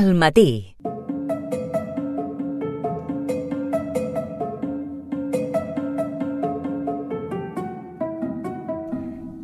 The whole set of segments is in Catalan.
al matí.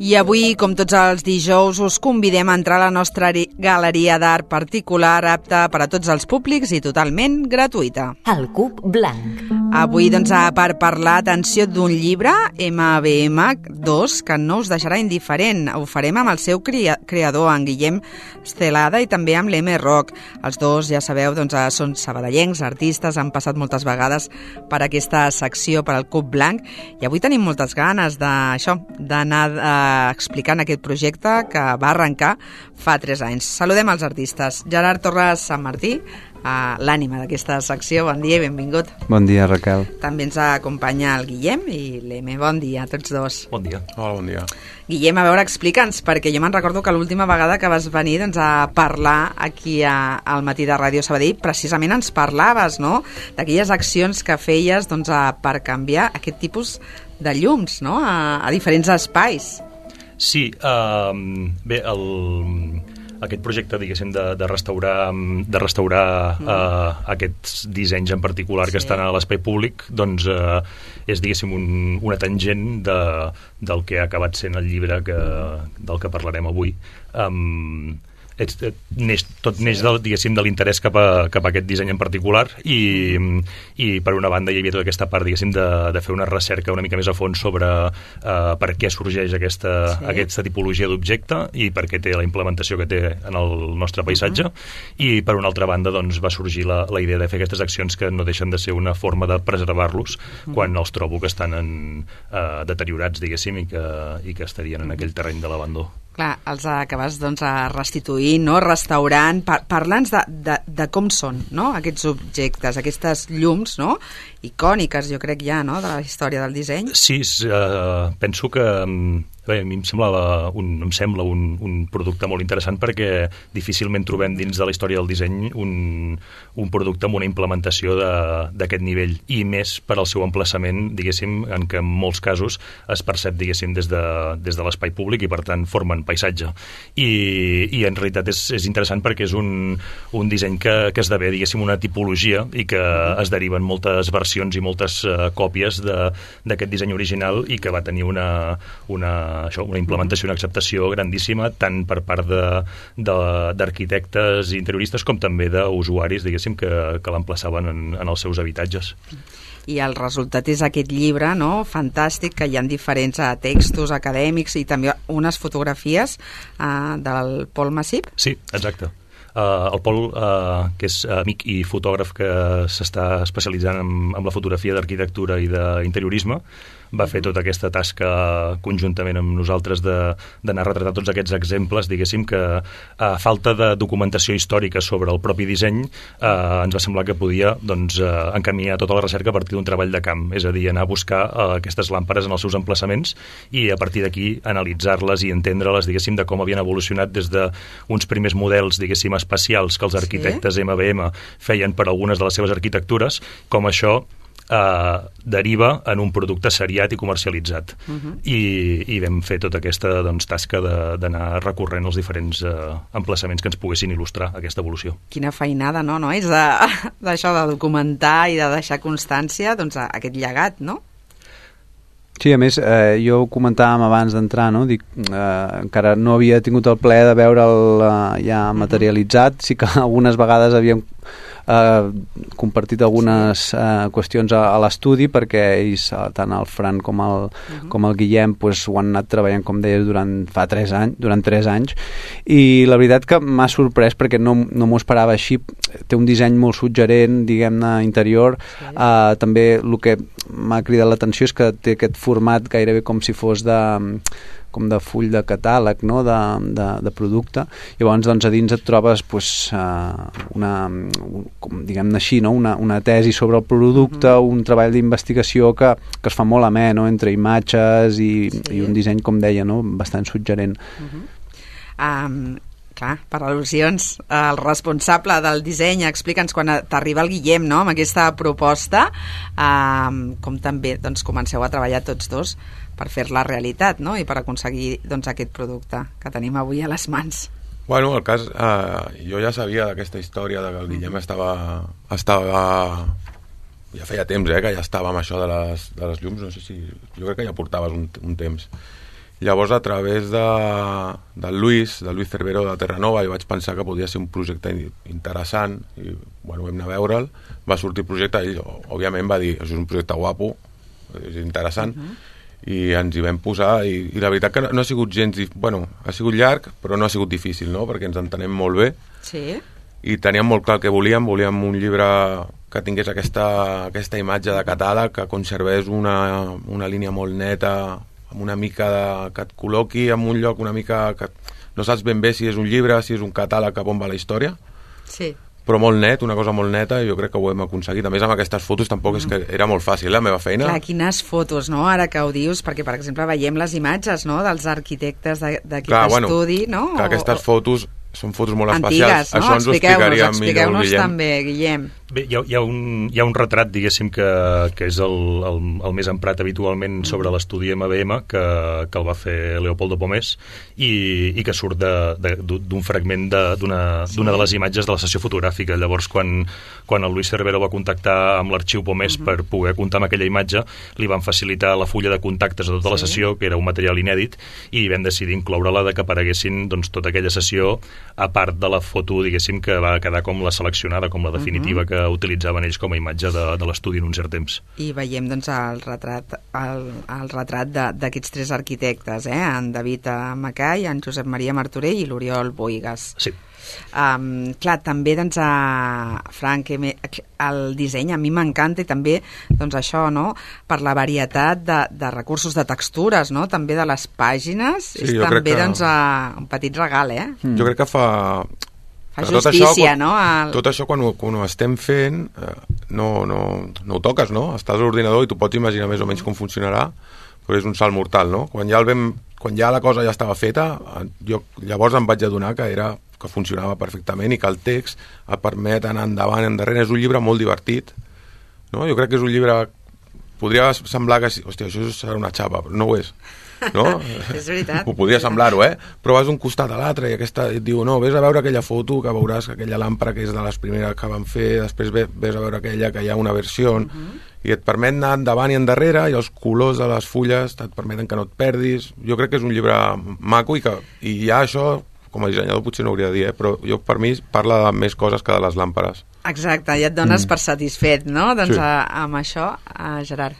I avui, com tots els dijous, us convidem a entrar a la nostra galeria d'art particular apta per a tots els públics i totalment gratuïta. El Cub Blanc. Avui, doncs, per parlar, atenció, d'un llibre, MBM2, que no us deixarà indiferent. Ho farem amb el seu creador, en Guillem Stelada, i també amb l'M Rock. Els dos, ja sabeu, doncs, són sabadellencs, artistes, han passat moltes vegades per aquesta secció, per al Cub Blanc, i avui tenim moltes ganes d'això, d'anar a explicant aquest projecte que va arrencar fa 3 anys. Saludem els artistes. Gerard Torres Sant Martí, a l'ànima d'aquesta secció. Bon dia i benvingut. Bon dia, Raquel. També ens acompanya el Guillem i l'Eme. Bon dia a tots dos. Bon dia. Hola, bon dia. Guillem, a veure, explica'ns, perquè jo me'n recordo que l'última vegada que vas venir doncs, a parlar aquí a, al matí de Ràdio Sabadell, precisament ens parlaves, no?, d'aquelles accions que feies doncs, a, per canviar aquest tipus de llums, no?, a, a diferents espais. Sí, uh, bé, el, aquest projecte, diguéssim, de, de restaurar, de restaurar mm. uh, aquests dissenys en particular sí. que estan a l'espai públic, doncs uh, és, diguéssim, un, una tangent de, del que ha acabat sent el llibre que, del que parlarem avui. Um, ets, et, neix, tot neix del, diguéssim, de l'interès cap, a, cap a aquest disseny en particular i, i per una banda hi havia tota aquesta part diguéssim de, de fer una recerca una mica més a fons sobre uh, per què sorgeix aquesta, sí. aquesta tipologia d'objecte i per què té la implementació que té en el nostre paisatge uh -huh. i per una altra banda doncs, va sorgir la, la idea de fer aquestes accions que no deixen de ser una forma de preservar-los uh -huh. quan els trobo que estan en, uh, deteriorats diguéssim i que, i que estarien en aquell terreny de l'abandó. Clar, els acabes doncs, a restituir, no? restaurant. Par Parla'ns de, de, de com són no? aquests objectes, aquestes llums no? icòniques, jo crec ja, no? de la història del disseny. Sí, uh, penso que Bé, a mi em sembla, un, em sembla un, un producte molt interessant perquè difícilment trobem dins de la història del disseny un, un producte amb una implementació d'aquest nivell i més per al seu emplaçament, diguéssim, en què en molts casos es percep, diguéssim, des de, des de l'espai públic i per tant formen paisatge. I, i en realitat és, és interessant perquè és un, un disseny que, que esdevé, diguéssim, una tipologia i que es deriven moltes versions i moltes uh, còpies d'aquest disseny original i que va tenir una, una això, una implementació, una acceptació grandíssima tant per part d'arquitectes i interioristes com també d'usuaris, diguéssim, que, que l'emplaçaven en, en els seus habitatges i el resultat és aquest llibre no? fantàstic, que hi ha diferents uh, textos acadèmics i també unes fotografies uh, del Pol Massip. Sí, exacte. Uh, el Pol, uh, que és amic i fotògraf que s'està especialitzant en, en la fotografia d'arquitectura i d'interiorisme, va fer tota aquesta tasca conjuntament amb nosaltres d'anar a retratar tots aquests exemples, diguéssim que a falta de documentació històrica sobre el propi disseny eh, ens va semblar que podia doncs, eh, encaminar tota la recerca a partir d'un treball de camp, és a dir, anar a buscar eh, aquestes làmperes en els seus emplaçaments i a partir d'aquí analitzar-les i entendre-les, diguéssim, de com havien evolucionat des d'uns primers models, diguéssim, espacials que els arquitectes sí? MBM feien per algunes de les seves arquitectures, com això eh, deriva en un producte seriat i comercialitzat. Uh mhm. -huh. I, I vam fer tota aquesta doncs, tasca d'anar recorrent els diferents eh, emplaçaments que ens poguessin il·lustrar aquesta evolució. Quina feinada, no? no? És d'això de, de documentar i de deixar constància doncs, aquest llegat, no? Sí, a més, eh, jo ho comentàvem abans d'entrar, no? Dic, eh, encara no havia tingut el plaer de veure'l eh, ja mhm. materialitzat, sí que algunes vegades havíem eh, compartit algunes eh, qüestions a, a l'estudi perquè ells, eh, tant el Fran com el, uh mhm. -huh. com el Guillem pues, ho han anat treballant, com deies, durant fa 3 anys, durant 3 anys i la veritat que m'ha sorprès perquè no, no m'ho esperava així té un disseny molt suggerent, diguem-ne, interior sí. eh, també el que m'ha cridat l'atenció és que té aquest format gairebé com si fos de com de full de catàleg no? de, de, de producte llavors doncs a dins et trobes pues, uh, una, com diguem-ne així no? una, una tesi sobre el producte mm un treball d'investigació que, que es fa molt amè no? entre imatges i, sí. i un disseny com deia no? bastant suggerent mm -hmm. um, clar, per al·lusions, el responsable del disseny, explica'ns quan t'arriba el Guillem no, amb aquesta proposta, eh, com també doncs, comenceu a treballar tots dos per fer-la realitat no? i per aconseguir doncs, aquest producte que tenim avui a les mans. Bueno, el cas, eh, jo ja sabia d'aquesta història de que el Guillem estava, estava ja feia temps eh, que ja estava amb això de les, de les llums, no sé si... Jo crec que ja portaves un, un temps. Llavors, a través de, del Luis, del Luis Cervero de Terranova, jo vaig pensar que podia ser un projecte interessant i, bueno, vam anar a veure'l, va sortir el projecte i ell, òbviament, va dir, això és un projecte guapo, és interessant, uh -huh. I ens hi vam posar i, i la veritat que no, no ha sigut gens... Bueno, ha sigut llarg, però no ha sigut difícil, no?, perquè ens entenem molt bé. Sí. I teníem molt clar que volíem, volíem un llibre que tingués aquesta, aquesta imatge de catàleg, que conservés una, una línia molt neta, amb una mica de, que et col·loqui en un lloc una mica que no saps ben bé si és un llibre, si és un catàleg cap on va la història, Sí. Però molt net, una cosa molt neta, i jo crec que ho hem aconseguit. A més, amb aquestes fotos tampoc és que era molt fàcil, la meva feina. Clar, quines fotos, no?, ara que ho dius, perquè, per exemple, veiem les imatges, no?, dels arquitectes de- d'aquest bueno, estudi, no? que aquestes fotos són fotos molt Antigues, especials. no? Això ens ho explicaria millor el expliqueu-nos Guillem. també, Guillem. Bé, hi ha, hi, ha un, hi ha un retrat, diguéssim, que, que és el, el, el més emprat habitualment sobre l'estudi MBM, que, que el va fer Leopoldo Pomés, i, i que surt de- de- d'un fragment de- d'una sí. de les imatges de la sessió fotogràfica. Llavors, quan, quan el Luis Cervero va contactar amb l'arxiu Pomés uh -huh. per poder comptar amb aquella imatge, li van facilitar la fulla de contactes de tota sí. la sessió, que era un material inèdit, i vam decidir incloure-la de que apareguessin doncs, tota aquella sessió, a part de la foto, diguéssim, que va quedar com la seleccionada, com la definitiva uh -huh. que utilitzaven ells com a imatge de, de l'estudi en un cert temps. I veiem doncs, el retrat, el, el retrat de- d'aquests tres arquitectes, eh? en David eh, Macai, en Josep Maria Martorell i l'Oriol Boigas. Sí. Um, clar, també doncs, a Frank, el disseny a mi m'encanta i també doncs, això, no? per la varietat de, de recursos de textures, no? també de les pàgines, Sí, és també que- doncs, a, un petit regal, eh? Jo crec que fa... Fa tot justícia, quan, no? Al... Tot això, quan ho, quan ho estem fent, eh, no, no, no ho toques, no? Estàs a l'ordinador i tu pots imaginar més o menys com funcionarà, però és un salt mortal, no? Quan ja, el vam, quan ja la cosa ja estava feta, eh, jo llavors em vaig adonar que era que funcionava perfectament i que el text et permet anar endavant, endarrere. És un llibre molt divertit, no? Jo crec que és un llibre... Podria semblar que... Hòstia, això serà una xapa, però no ho és. No? És veritat. Ho podria semblar-ho, eh? Però vas d'un costat a l'altre i aquesta et diu, no, vés a veure aquella foto que veuràs que aquella làmpara que és de les primeres que van fer, després vés a veure aquella que hi ha una versió uh -huh. i et permet anar endavant i endarrere i els colors de les fulles et permeten que no et perdis. Jo crec que és un llibre maco i que i ja això com a dissenyador potser no hauria de dir, eh? però jo per mi parla de més coses que de les làmpares. Exacte, i et dones mm. per satisfet, no? Doncs Sí. a, amb això, a Gerard.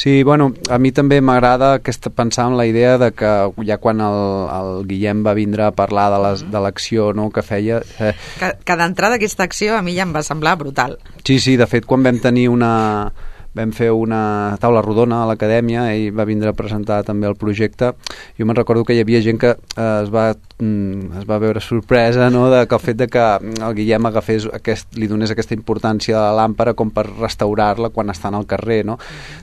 Sí, bueno, a mi també m'agrada aquesta, pensar en la idea de que ja quan el, el Guillem va vindre a parlar de les- de l'acció no, que feia... Eh, Que, que d'entrada aquesta acció a mi ja em va semblar brutal. sí, sí, de fet, quan vam tenir una vam fer una taula rodona a l'acadèmia i va vindre a presentar també el projecte. Jo me'n recordo que hi havia gent que eh, es, va, mm, es va veure sorpresa no, de que el fet de que el Guillem agafés aquest, li donés aquesta importància a la làmpara com per restaurar-la quan està en el carrer no?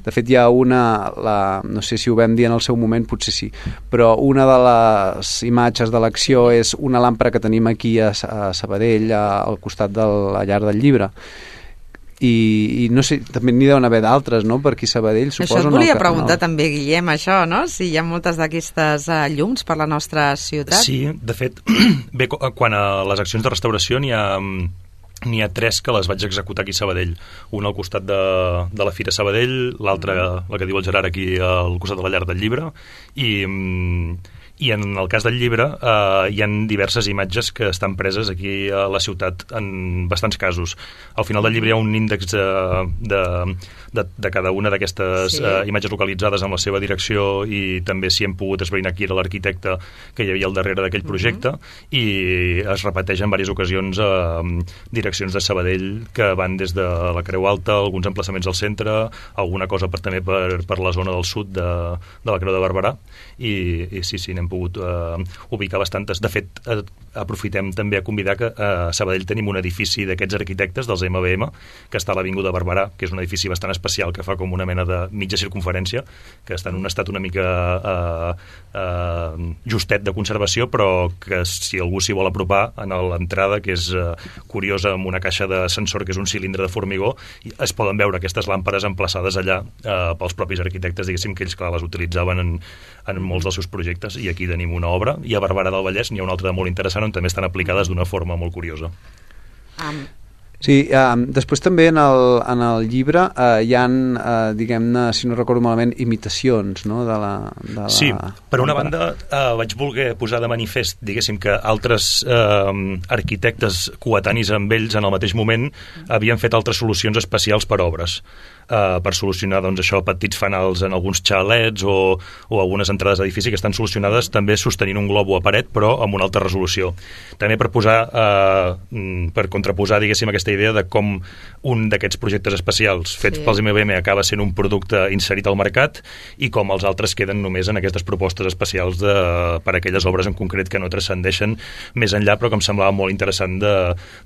de fet hi ha una la, no sé si ho vam dir en el seu moment, potser sí però una de les imatges de l'acció és una làmpara que tenim aquí a, a Sabadell a, al costat de la llar del llibre i, i no sé, també n'hi deuen haver d'altres, no?, per aquí a Sabadell, suposo. això et no, volia que- preguntar no. també, Guillem, això, no? Si hi ha moltes d'aquestes uh, llums per la nostra ciutat. Sí, de fet, bé, qu- quan a les accions de restauració n'hi ha mm, n'hi ha tres que les vaig executar aquí a Sabadell. Una al costat de, de la Fira Sabadell, l'altra, la que diu el Gerard, aquí al costat de la llar del llibre, i, mm, i en el cas del llibre eh, hi han diverses imatges que estan preses aquí a la ciutat en bastants casos. Al final del llibre hi ha un índex de, de, de, de cada una d'aquestes Sí. eh, imatges localitzades amb la seva direcció i també si hem pogut esbrinar qui era l'arquitecte que hi havia al darrere d'aquell projecte i es repeteix en diverses ocasions eh, direccions de Sabadell que van des de la Creu Alta, alguns emplaçaments al centre, alguna cosa per, també per, per la zona del sud de, de la Creu de Barberà i, i sí, sí, n'hem pogut eh, ubicar bastantes. De fet, eh, aprofitem també a convidar que eh, a Sabadell tenim un edifici d'aquests arquitectes, dels MBM, que està a l'Avinguda Barberà, que és un edifici bastant especial, que fa com una mena de mitja circunferència, que està en un estat una mica eh, eh, justet de conservació, però que si algú s'hi vol apropar, en l'entrada, que és eh, curiosa, amb una caixa de sensor que és un cilindre de formigó, es poden veure aquestes làmperes emplaçades allà eh, pels propis arquitectes, diguéssim, que ells, clar, les utilitzaven en, en molts dels seus projectes, i aquí aquí tenim una obra, i a Barberà del Vallès n'hi ha una altra molt interessant on també estan aplicades d'una forma molt curiosa. Um, Sí, eh, després també en el, en el llibre eh, hi han, eh, diguem-ne, si no recordo malament, imitacions, no?, de la... De la sí, per una banda eh, vaig voler posar de manifest, diguéssim, que altres eh, arquitectes coetanis amb ells en el mateix moment havien fet altres solucions especials per obres eh, per solucionar doncs, això, petits fanals en alguns xalets o, o algunes entrades d'edifici que estan solucionades també sostenint un globo a paret però amb una alta resolució. També per posar eh, mm, per contraposar diguéssim aquesta idea de com un d'aquests projectes especials fets sí. pels MBM acaba sent un producte inserit al mercat i com els altres queden només en aquestes propostes especials de, per a aquelles obres en concret que no transcendeixen més enllà però que em semblava molt interessant de,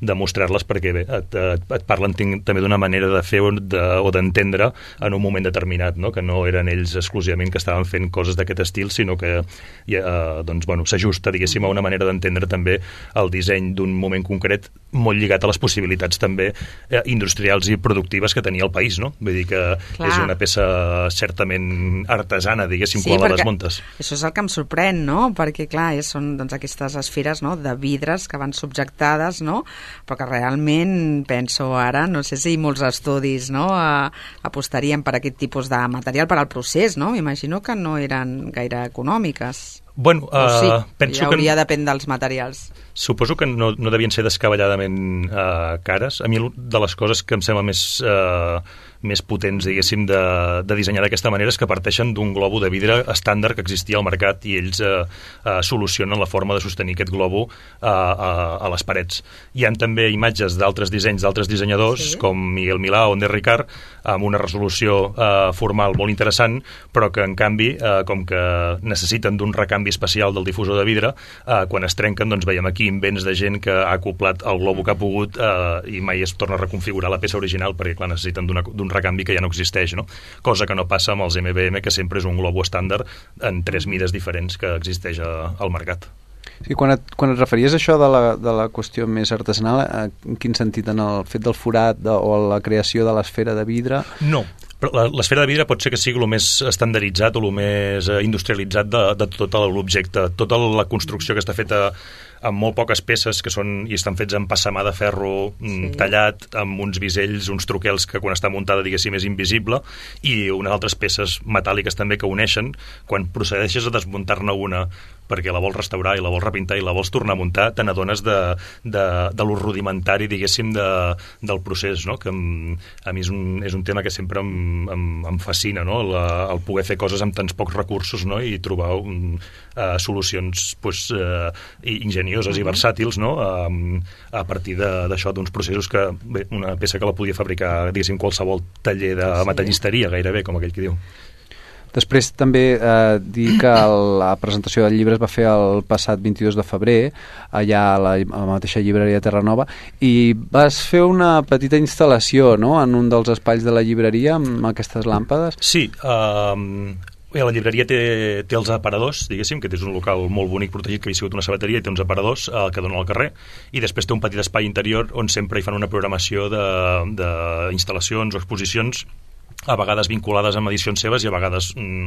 de mostrar-les perquè bé, et, et, et parlen tinc, també d'una manera de fer o d'entendre entendre en un moment determinat, no? que no eren ells exclusivament que estaven fent coses d'aquest estil, sinó que eh, doncs, bueno, s'ajusta, diguéssim, a una manera d'entendre també el disseny d'un moment concret molt lligat a les possibilitats també eh, industrials i productives que tenia el país, no? Vull dir que Clar. és una peça certament artesana, diguéssim, sí, quan la desmuntes. Això és el que em sorprèn, no? Perquè, clar, és, són doncs, aquestes esferes no? de vidres que van subjectades, no? Però que realment penso ara, no sé si molts estudis no? A, apostarien per aquest tipus de material per al procés, no? M'imagino que no eren gaire econòmiques. Bueno, uh, sí, penso ja hauria que... depèn dels materials. Suposo que no, no devien ser descabelladament uh, cares. A mi de les coses que em sembla més... Uh, més potents, diguéssim, de, de dissenyar d'aquesta manera és que parteixen d'un globo de vidre estàndard que existia al mercat i ells eh, eh, solucionen la forma de sostenir aquest globo eh, a, a les parets. Hi han també imatges d'altres dissenys d'altres dissenyadors, sí. com Miguel Milà o Ender Ricard, amb una resolució eh, formal molt interessant, però que, en canvi, eh, com que necessiten d'un recanvi especial del difusor de vidre, eh, quan es trenquen, doncs veiem aquí invents de gent que ha acoplat el globo que ha pogut eh, i mai es torna a reconfigurar la peça original, perquè, clar, necessiten d'un recanvi que ja no existeix, no? Cosa que no passa amb els MBM, que sempre és un globo estàndard en tres mides diferents que existeix a, al mercat. Sí, quan, et, quan et referies a això de la, de la qüestió més artesanal, eh, en quin sentit? En el fet del forat de, o la creació de l'esfera de vidre? No, però l'esfera de vidre pot ser que sigui el més estandarditzat o el més eh, industrialitzat de, de tot l'objecte. Tota la construcció que està feta amb molt poques peces que són i estan fets amb passamà de ferro mm, sí. tallat, amb uns bisells, uns truquels que quan està muntada, diguéssim, és invisible, i unes altres peces metàl·liques també que uneixen. Quan procedeixes a desmuntar-ne una perquè la vols restaurar i la vols repintar i la vols tornar a muntar, te n'adones de, de, de lo rudimentari, diguéssim, de, del procés, no? que em, a mi és un, és un tema que sempre em, em, em fascina, no? La, el poder fer coses amb tants pocs recursos no? i trobar un, uh, solucions pues, uh, ingenioses uh -huh. i versàtils no? um, a partir d'això, d'uns processos que, bé, una peça que la podia fabricar, diguéssim, qualsevol taller de sí. metallisteria, gairebé, com aquell que diu. Després també eh, dir que la presentació del llibre es va fer el passat 22 de febrer, allà a la, a la mateixa llibreria Terranova, i vas fer una petita instal·lació no?, en un dels espais de la llibreria amb aquestes làmpades. Sí, Bé, la llibreria té, té els aparadors, diguéssim, que és un local molt bonic protegit que havia sigut una sabateria i té uns aparadors eh, que donen al carrer i després té un petit espai interior on sempre hi fan una programació d'instal·lacions o exposicions a vegades vinculades amb edicions seves i a vegades mm,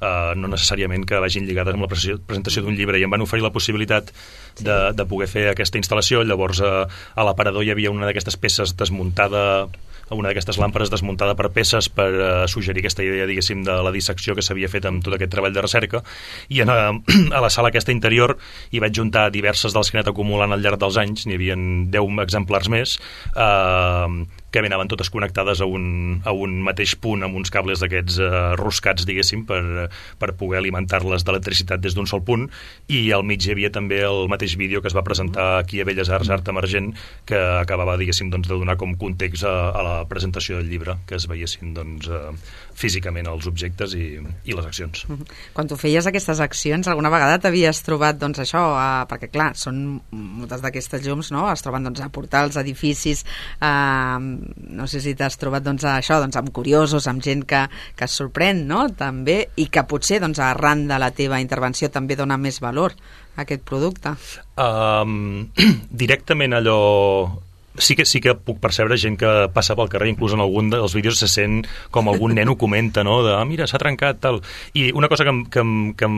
eh, no necessàriament que vagin lligades amb la presentació d'un llibre. I em van oferir la possibilitat de, de poder fer aquesta instal·lació. Llavors eh, a l'aparador hi havia una d'aquestes peces desmuntada una d'aquestes làmperes desmuntada per peces per uh, suggerir aquesta idea, diguéssim, de la dissecció que s'havia fet amb tot aquest treball de recerca. I en, uh, a la sala aquesta interior hi vaig juntar diverses dels que he anat acumulant al llarg dels anys, n'hi havia 10 exemplars més. Uh, que anaven totes connectades a un, a un mateix punt amb uns cables d'aquests eh, roscats, diguéssim, per, per poder alimentar-les d'electricitat des d'un sol punt i al mig hi havia també el mateix vídeo que es va presentar aquí a Belles Arts Art Emergent que acabava, diguéssim, doncs, de donar com context a, a la presentació del llibre, que es veiessin doncs, eh, físicament els objectes i, i les accions. Quan tu feies aquestes accions, alguna vegada t'havies trobat, doncs, això, eh, perquè, clar, són moltes d'aquestes llums, no?, es troben, doncs, a portals, edificis, eh, no sé si t'has trobat doncs, això, doncs, amb curiosos, amb gent que, que es sorprèn, no?, també, i que potser, doncs, arran de la teva intervenció també dona més valor a aquest producte. Um, directament allò sí que, sí que puc percebre gent que passa pel carrer, inclús en algun dels vídeos se sent com algun nen ho comenta, no? de, ah, mira, s'ha trencat, tal. I una cosa que, que, que,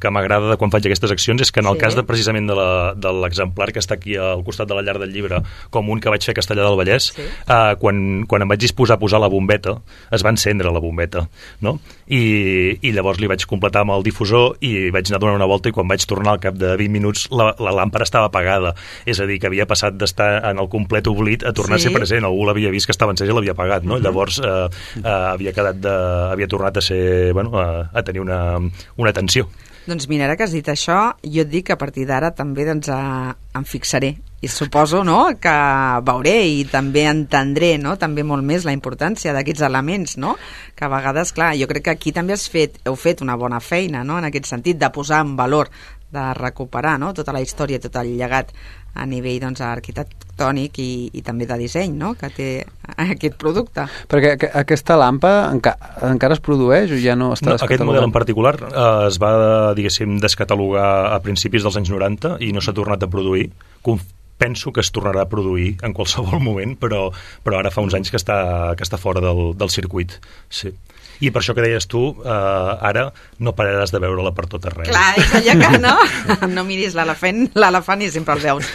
que m'agrada de quan faig aquestes accions és que en el Sí. cas de, precisament de l'exemplar que està aquí al costat de la llar del llibre, com un que vaig fer a Castellà del Vallès, Sí. eh, quan, quan em vaig disposar a posar la bombeta, es va encendre la bombeta, no? I, i llavors li vaig completar amb el difusor i vaig anar donant una volta i quan vaig tornar al cap de 20 minuts la, la làmpara estava apagada. És a dir, que havia passat d'estar en el complet oblit a tornar Sí. a ser present. Algú l'havia vist que estava encès i l'havia apagat, no? Llavors eh, eh, havia quedat de, havia tornat a ser, bueno, a, a tenir una, una tensió. Doncs mira, ara que has dit això, jo et dic que a partir d'ara també doncs, eh, em fixaré i suposo no, que veuré i també entendré no, també molt més la importància d'aquests elements, no? que a vegades, clar, jo crec que aquí també has fet, heu fet una bona feina no? en aquest sentit, de posar en valor de recuperar no? tota la història, tot el llegat a nivell doncs, arquitectònic i, i també de disseny no? que té aquest producte. Perquè aqu- aquesta lampa enca encara es produeix o ja no està No, aquest model en particular eh, es va, diguéssim, descatalogar a principis dels anys 90 i no s'ha tornat a produir. Conf penso que es tornarà a produir en qualsevol moment, però, però ara fa uns anys que està, que està fora del, del circuit. Sí. I per això que deies tu, eh, ara no pararàs de veure-la per tot arreu. Clar, és allò que no, no miris l'elefant, l'elefant i sempre el veus.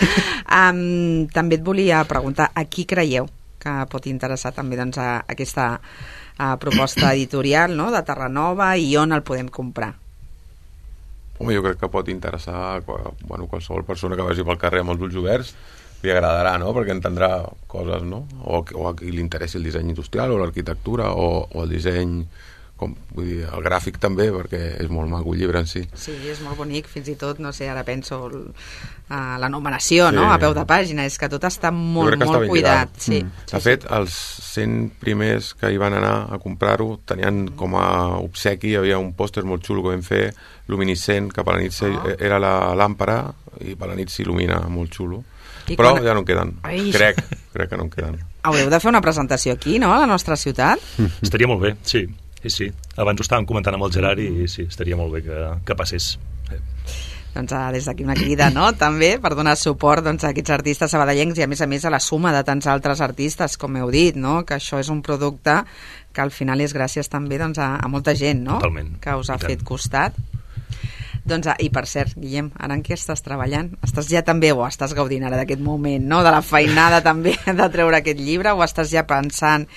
Um, també et volia preguntar, a qui creieu que pot interessar també doncs, a, aquesta a, proposta editorial no? de Terranova i on el podem comprar? Home, jo crec que pot interessar a bueno, qualsevol persona que vagi pel carrer amb els ulls oberts li agradarà, no?, perquè entendrà coses, no?, o, o a qui li interessi el disseny industrial o l'arquitectura o, o el disseny, com, vull dir, el gràfic també, perquè és molt maco el llibre en si. Sí, és molt bonic, fins i tot, no sé, ara penso el, uh, la numeració, Sí. no?, a peu de pàgina, és que tot està molt, molt cuidat. Sí, Mm. sí, De fet, els 100 primers que hi van anar a comprar-ho tenien com a obsequi, hi havia un pòster molt xulo que vam fer, luminiscent, que per la nit Ah. era la làmpara i per la nit s'il·lumina molt xulo. I Però quan- ja no en queden. Ai. Crec, crec que no en queden. Haureu de fer una presentació aquí, no?, a la nostra ciutat. Estaria molt bé, sí. Sí, sí. Abans ho estàvem comentant amb el Gerard i sí, estaria molt bé que, que passés. Sí. doncs, eh, des d'aquí una crida, no?, també, per donar suport doncs, a aquests artistes sabadellencs i, a més a més, a la suma de tants altres artistes, com heu dit, no?, que això és un producte que al final és gràcies també doncs, a, a molta gent, no?, Totalment. que us ha I tant. fet costat. Doncs, ah, i per cert, Guillem, ara en què estàs treballant? Estàs ja també, o estàs gaudint ara d'aquest moment, no?, de la feinada també de treure aquest llibre, o estàs ja pensant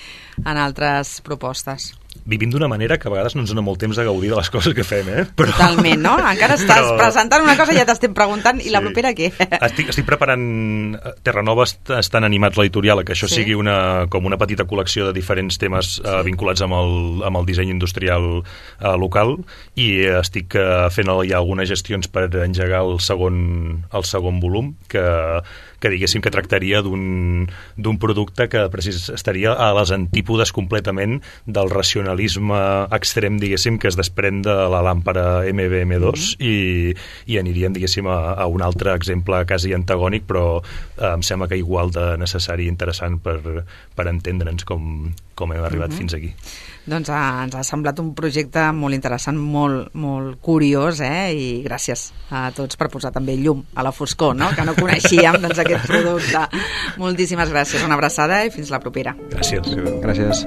en altres propostes? Vivim d'una manera que a vegades no ens dona molt temps de gaudir de les coses que fem, eh? Però... Totalment, no? Encara estàs Però- presentant una cosa i ja t'estem preguntant, i la propera què? Estic, estic preparant... Terranova est- estan animats l'editorial que això Sí. sí. sigui una, com una petita col·lecció de diferents temes eh, vinculats amb el, amb el disseny industrial eh, local i eh, estic eh, fent ja algunes gestions per engegar el segon, el segon volum que, que diguéssim que tractaria d'un producte que precis estaria a les antípodes completament del racionalisme extrem, diguéssim, que es desprèn de la làmpara MBM2 i, i aniríem, diguéssim, a, a un altre exemple quasi antagònic, però eh, em sembla que igual de necessari i interessant per, per entendre'ns com, com hem arribat fins aquí. Doncs ah, ens ha semblat un projecte molt interessant, molt, molt curiós, eh? i gràcies a tots per posar també llum a la foscor, no? que no coneixíem doncs, aquest producte. Moltíssimes gràcies, una abraçada i fins la propera. Gràcies. Gràcies.